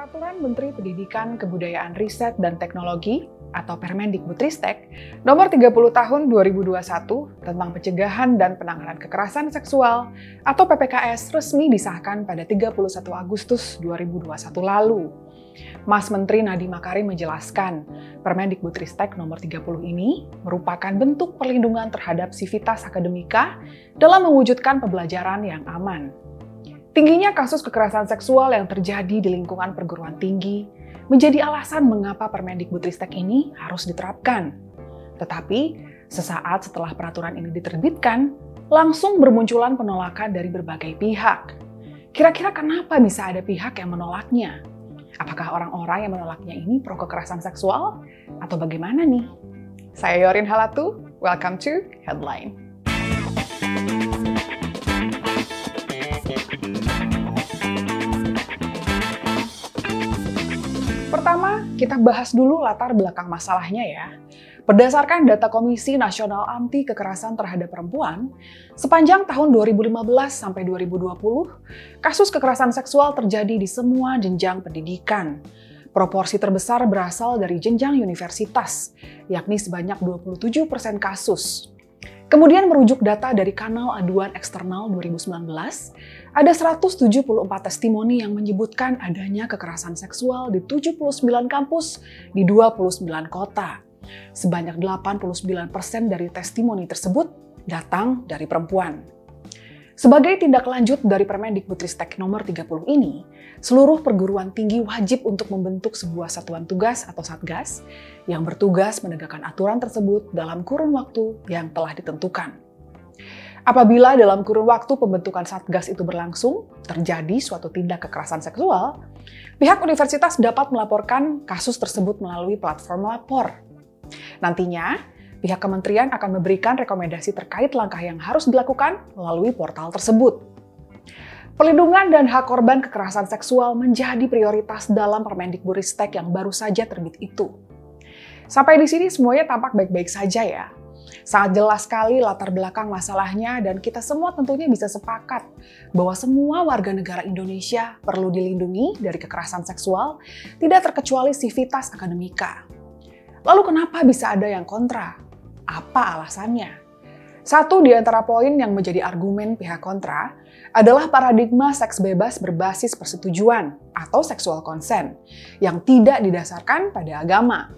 Peraturan Menteri Pendidikan, Kebudayaan Riset dan Teknologi atau Permendikbudristek nomor 30 tahun 2021 tentang pencegahan dan penanganan kekerasan seksual atau PPKS resmi disahkan pada 31 Agustus 2021 lalu. Mas Menteri Nadiem Makarim menjelaskan, Permendikbudristek nomor 30 ini merupakan bentuk perlindungan terhadap sivitas akademika dalam mewujudkan pembelajaran yang aman. Tingginya kasus kekerasan seksual yang terjadi di lingkungan perguruan tinggi menjadi alasan mengapa Permendikbudristek ini harus diterapkan. Tetapi, sesaat setelah peraturan ini diterbitkan, langsung bermunculan penolakan dari berbagai pihak. Kira-kira kenapa bisa ada pihak yang menolaknya? Apakah orang-orang yang menolaknya ini pro kekerasan seksual? Atau bagaimana nih? Saya Yorin Halatu, welcome to Headline. Kita bahas dulu latar belakang masalahnya ya. Berdasarkan data Komisi Nasional Anti Kekerasan Terhadap Perempuan, sepanjang tahun 2015 sampai 2020, kasus kekerasan seksual terjadi di semua jenjang pendidikan. Proporsi terbesar berasal dari jenjang universitas, yakni sebanyak 27% kasus. Kemudian merujuk data dari kanal aduan eksternal 2019, ada 174 testimoni yang menyebutkan adanya kekerasan seksual di 79 kampus di 29 kota. Sebanyak 89% dari testimoni tersebut datang dari perempuan. Sebagai tindak lanjut dari Permendikbudristek nomor 30 ini, seluruh perguruan tinggi wajib untuk membentuk sebuah satuan tugas atau satgas yang bertugas menegakkan aturan tersebut dalam kurun waktu yang telah ditentukan. Apabila dalam kurun waktu pembentukan satgas itu berlangsung, terjadi suatu tindak kekerasan seksual, pihak universitas dapat melaporkan kasus tersebut melalui platform lapor. Nantinya, pihak kementerian akan memberikan rekomendasi terkait langkah yang harus dilakukan melalui portal tersebut. Perlindungan dan hak korban kekerasan seksual menjadi prioritas dalam Permendikbudristek yang baru saja terbit itu. Sampai di sini semuanya tampak baik-baik saja ya. Sangat jelas sekali latar belakang masalahnya dan kita semua tentunya bisa sepakat bahwa semua warga negara Indonesia perlu dilindungi dari kekerasan seksual, tidak terkecuali sivitas akademika. Lalu kenapa bisa ada yang kontra? Apa alasannya? Satu di antara poin yang menjadi argumen pihak kontra adalah paradigma seks bebas berbasis persetujuan atau seksual konsen yang tidak didasarkan pada agama.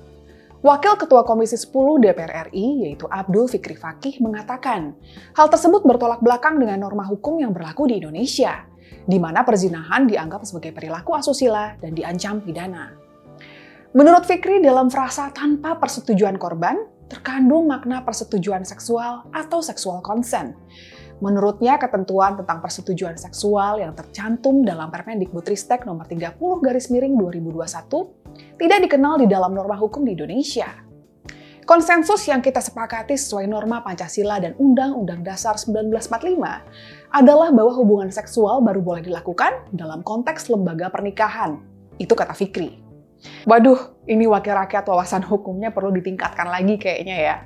Wakil Ketua Komisi 10 DPR RI, yaitu Abdul Fikri Fakih, mengatakan hal tersebut bertolak belakang dengan norma hukum yang berlaku di Indonesia, di mana perzinahan dianggap sebagai perilaku asusila dan diancam pidana. Menurut Fikri, dalam frasa tanpa persetujuan korban, terkandung makna persetujuan seksual atau seksual consent. Menurutnya, ketentuan tentang persetujuan seksual yang tercantum dalam Permendikbudristek nomor 30 garis miring 2021 tidak dikenal di dalam norma hukum di Indonesia. Konsensus yang kita sepakati sesuai norma Pancasila dan Undang-Undang Dasar 1945 adalah bahwa hubungan seksual baru boleh dilakukan dalam konteks lembaga pernikahan. Itu kata Fikri. Waduh, ini wakil rakyat wawasan hukumnya perlu ditingkatkan lagi kayaknya ya.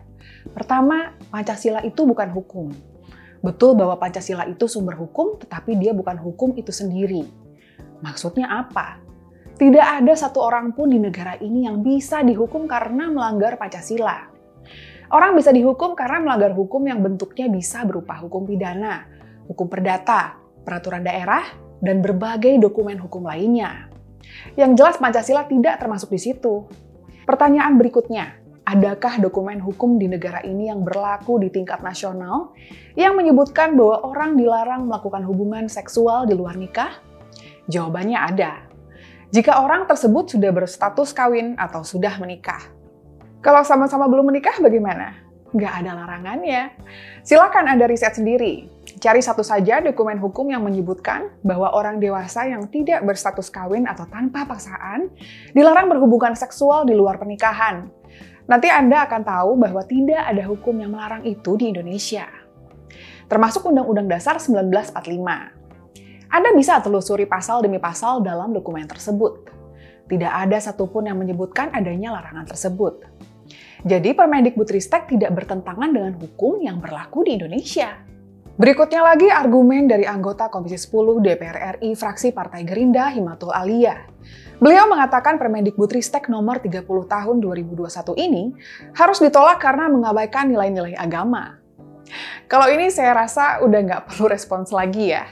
Pertama, Pancasila itu bukan hukum. Betul bahwa Pancasila itu sumber hukum, tetapi dia bukan hukum itu sendiri. Maksudnya apa? Tidak ada satu orang pun di negara ini yang bisa dihukum karena melanggar Pancasila. Orang bisa dihukum karena melanggar hukum yang bentuknya bisa berupa hukum pidana, hukum perdata, peraturan daerah, dan berbagai dokumen hukum lainnya. Yang jelas Pancasila tidak termasuk di situ. Pertanyaan berikutnya, adakah dokumen hukum di negara ini yang berlaku di tingkat nasional yang menyebutkan bahwa orang dilarang melakukan hubungan seksual di luar nikah? Jawabannya ada. Jika orang tersebut sudah berstatus kawin atau sudah menikah. Kalau sama-sama belum menikah bagaimana? Nggak ada larangannya. Silakan Anda riset sendiri. Cari satu saja dokumen hukum yang menyebutkan bahwa orang dewasa yang tidak berstatus kawin atau tanpa paksaan dilarang berhubungan seksual di luar pernikahan. Nanti Anda akan tahu bahwa tidak ada hukum yang melarang itu di Indonesia. Termasuk Undang-Undang Dasar 1945. Anda bisa telusuri pasal demi pasal dalam dokumen tersebut. Tidak ada satupun yang menyebutkan adanya larangan tersebut. Jadi Permendikbudristek tidak bertentangan dengan hukum yang berlaku di Indonesia. Berikutnya lagi argumen dari anggota Komisi 10 DPR RI fraksi Partai Gerindra Himatul Alia. Beliau mengatakan Permendikbudristek nomor 30 tahun 2021 ini harus ditolak karena mengabaikan nilai-nilai agama. Kalau ini saya rasa udah nggak perlu respons lagi ya.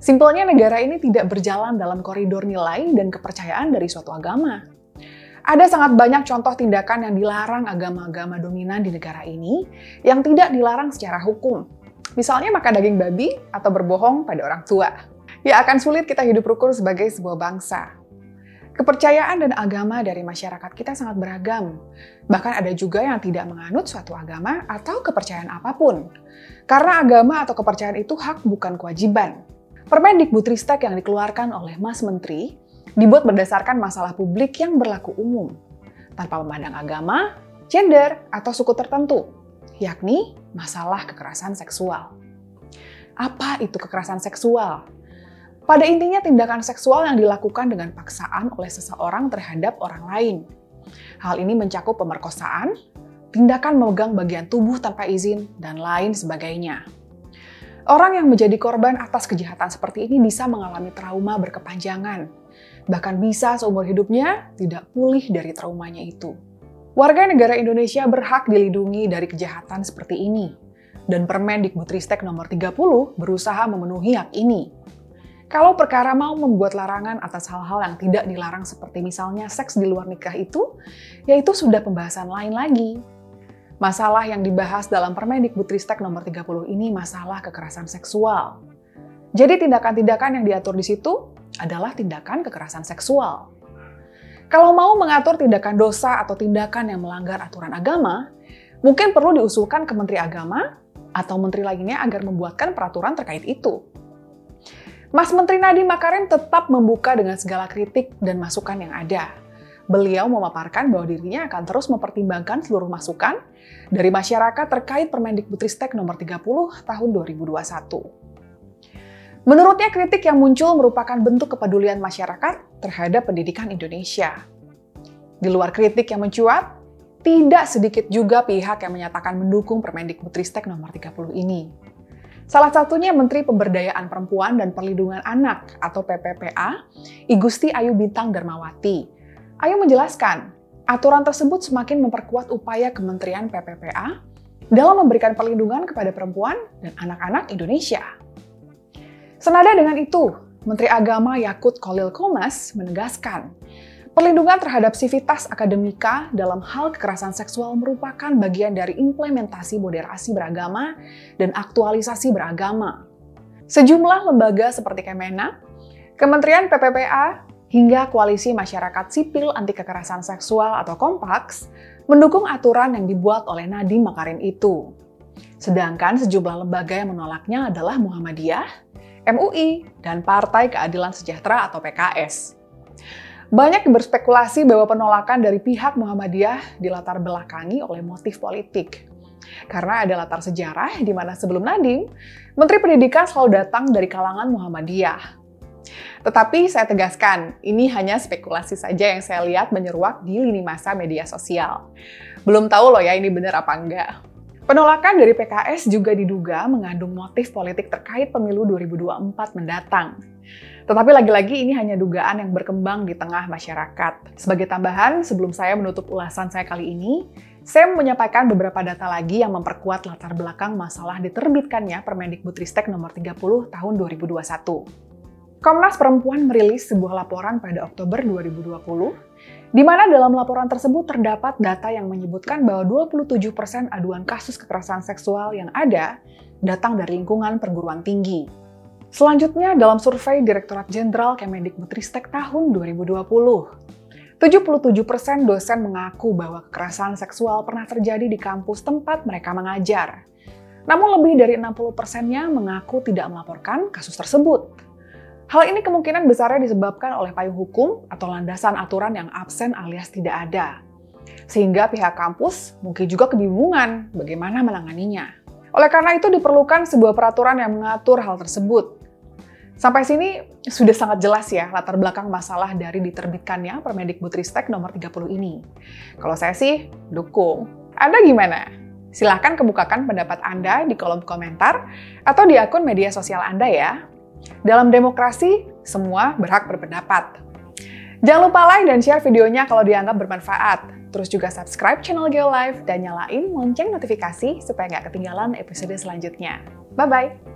Simpelnya negara ini tidak berjalan dalam koridor nilai dan kepercayaan dari suatu agama. Ada sangat banyak contoh tindakan yang dilarang agama-agama dominan di negara ini yang tidak dilarang secara hukum, Misalnya makan daging babi atau berbohong pada orang tua. Ya akan sulit kita hidup rukun sebagai sebuah bangsa. Kepercayaan dan agama dari masyarakat kita sangat beragam. Bahkan ada juga yang tidak menganut suatu agama atau kepercayaan apa pun. Karena agama atau kepercayaan itu hak bukan kewajiban. Permendikbudristek yang dikeluarkan oleh Mas Menteri dibuat berdasarkan masalah publik yang berlaku umum, tanpa memandang agama, gender, atau suku tertentu yakni masalah kekerasan seksual. Apa itu kekerasan seksual? Pada intinya tindakan seksual yang dilakukan dengan paksaan oleh seseorang terhadap orang lain. Hal ini mencakup pemerkosaan, tindakan memegang bagian tubuh tanpa izin, dan lain sebagainya. Orang yang menjadi korban atas kejahatan seperti ini bisa mengalami trauma berkepanjangan, bahkan bisa seumur hidupnya tidak pulih dari traumanya itu. Warga negara Indonesia berhak dilindungi dari kejahatan seperti ini, dan Permendikbudristek nomor 30 berusaha memenuhi hak ini. Kalau perkara mau membuat larangan atas hal-hal yang tidak dilarang seperti misalnya seks di luar nikah itu, yaitu sudah pembahasan lain lagi. Masalah yang dibahas dalam Permendikbudristek nomor 30 ini masalah kekerasan seksual. Jadi tindakan-tindakan yang diatur di situ adalah tindakan kekerasan seksual. Kalau mau mengatur tindakan dosa atau tindakan yang melanggar aturan agama, mungkin perlu diusulkan ke Menteri Agama atau menteri lainnya agar membuatkan peraturan terkait itu. Mas Menteri Nadiem Makarim tetap membuka dengan segala kritik dan masukan yang ada. Beliau memaparkan bahwa dirinya akan terus mempertimbangkan seluruh masukan dari masyarakat terkait Permendikbudristek nomor 30 tahun 2021. Menurutnya kritik yang muncul merupakan bentuk kepedulian masyarakat terhadap pendidikan Indonesia. Di luar kritik yang mencuat, tidak sedikit juga pihak yang menyatakan mendukung Permendikbudristek nomor 30 ini. Salah satunya Menteri Pemberdayaan Perempuan dan Perlindungan Anak atau PPPA, Igusti Ayu Bintang Darmawati. Ayu menjelaskan, aturan tersebut semakin memperkuat upaya Kementerian PPPA dalam memberikan perlindungan kepada perempuan dan anak-anak Indonesia. Senada dengan itu, Menteri Agama Yakut Kolil Komas menegaskan, perlindungan terhadap sivitas akademika dalam hal kekerasan seksual merupakan bagian dari implementasi moderasi beragama dan aktualisasi beragama. Sejumlah lembaga seperti Kemenak, Kementerian PPPA, hingga Koalisi Masyarakat Sipil Anti Kekerasan Seksual atau Kompaks mendukung aturan yang dibuat oleh Nadiem Makarim itu. Sedangkan sejumlah lembaga yang menolaknya adalah Muhammadiyah, MUI, dan Partai Keadilan Sejahtera atau PKS. Banyak berspekulasi bahwa penolakan dari pihak Muhammadiyah dilatar belakangi oleh motif politik. Karena ada latar sejarah di mana sebelum Nadiem, Menteri Pendidikan selalu datang dari kalangan Muhammadiyah. Tetapi saya tegaskan, ini hanya spekulasi saja yang saya lihat menyeruak di lini masa media sosial. Belum tahu loh ya ini benar apa enggak. Penolakan dari PKS juga diduga mengandung motif politik terkait pemilu 2024 mendatang. Tetapi lagi-lagi ini hanya dugaan yang berkembang di tengah masyarakat. Sebagai tambahan, sebelum saya menutup ulasan saya kali ini, saya menyampaikan beberapa data lagi yang memperkuat latar belakang masalah diterbitkannya Permendikbudristek nomor 30 tahun 2021. Komnas Perempuan merilis sebuah laporan pada Oktober 2020, di mana dalam laporan tersebut terdapat data yang menyebutkan bahwa 27% aduan kasus kekerasan seksual yang ada datang dari lingkungan perguruan tinggi. Selanjutnya, dalam survei Direktorat Jenderal Kemendikbudristek tahun 2020, 77% dosen mengaku bahwa kekerasan seksual pernah terjadi di kampus tempat mereka mengajar. Namun lebih dari 60 persennya mengaku tidak melaporkan kasus tersebut. Hal ini kemungkinan besarnya disebabkan oleh payung hukum atau landasan aturan yang absen alias tidak ada. Sehingga pihak kampus mungkin juga kebingungan bagaimana menanganinya. Oleh karena itu diperlukan sebuah peraturan yang mengatur hal tersebut. Sampai sini sudah sangat jelas ya latar belakang masalah dari diterbitkannya Permendikbudristek nomor 30 ini. Kalau saya sih dukung. Anda gimana? Silahkan kebukakan pendapat Anda di kolom komentar atau di akun media sosial Anda ya. Dalam demokrasi, semua berhak berpendapat. Jangan lupa like dan share videonya kalau dianggap bermanfaat. Terus juga subscribe channel GeoLive dan nyalain lonceng notifikasi supaya nggak ketinggalan episode selanjutnya. Bye-bye!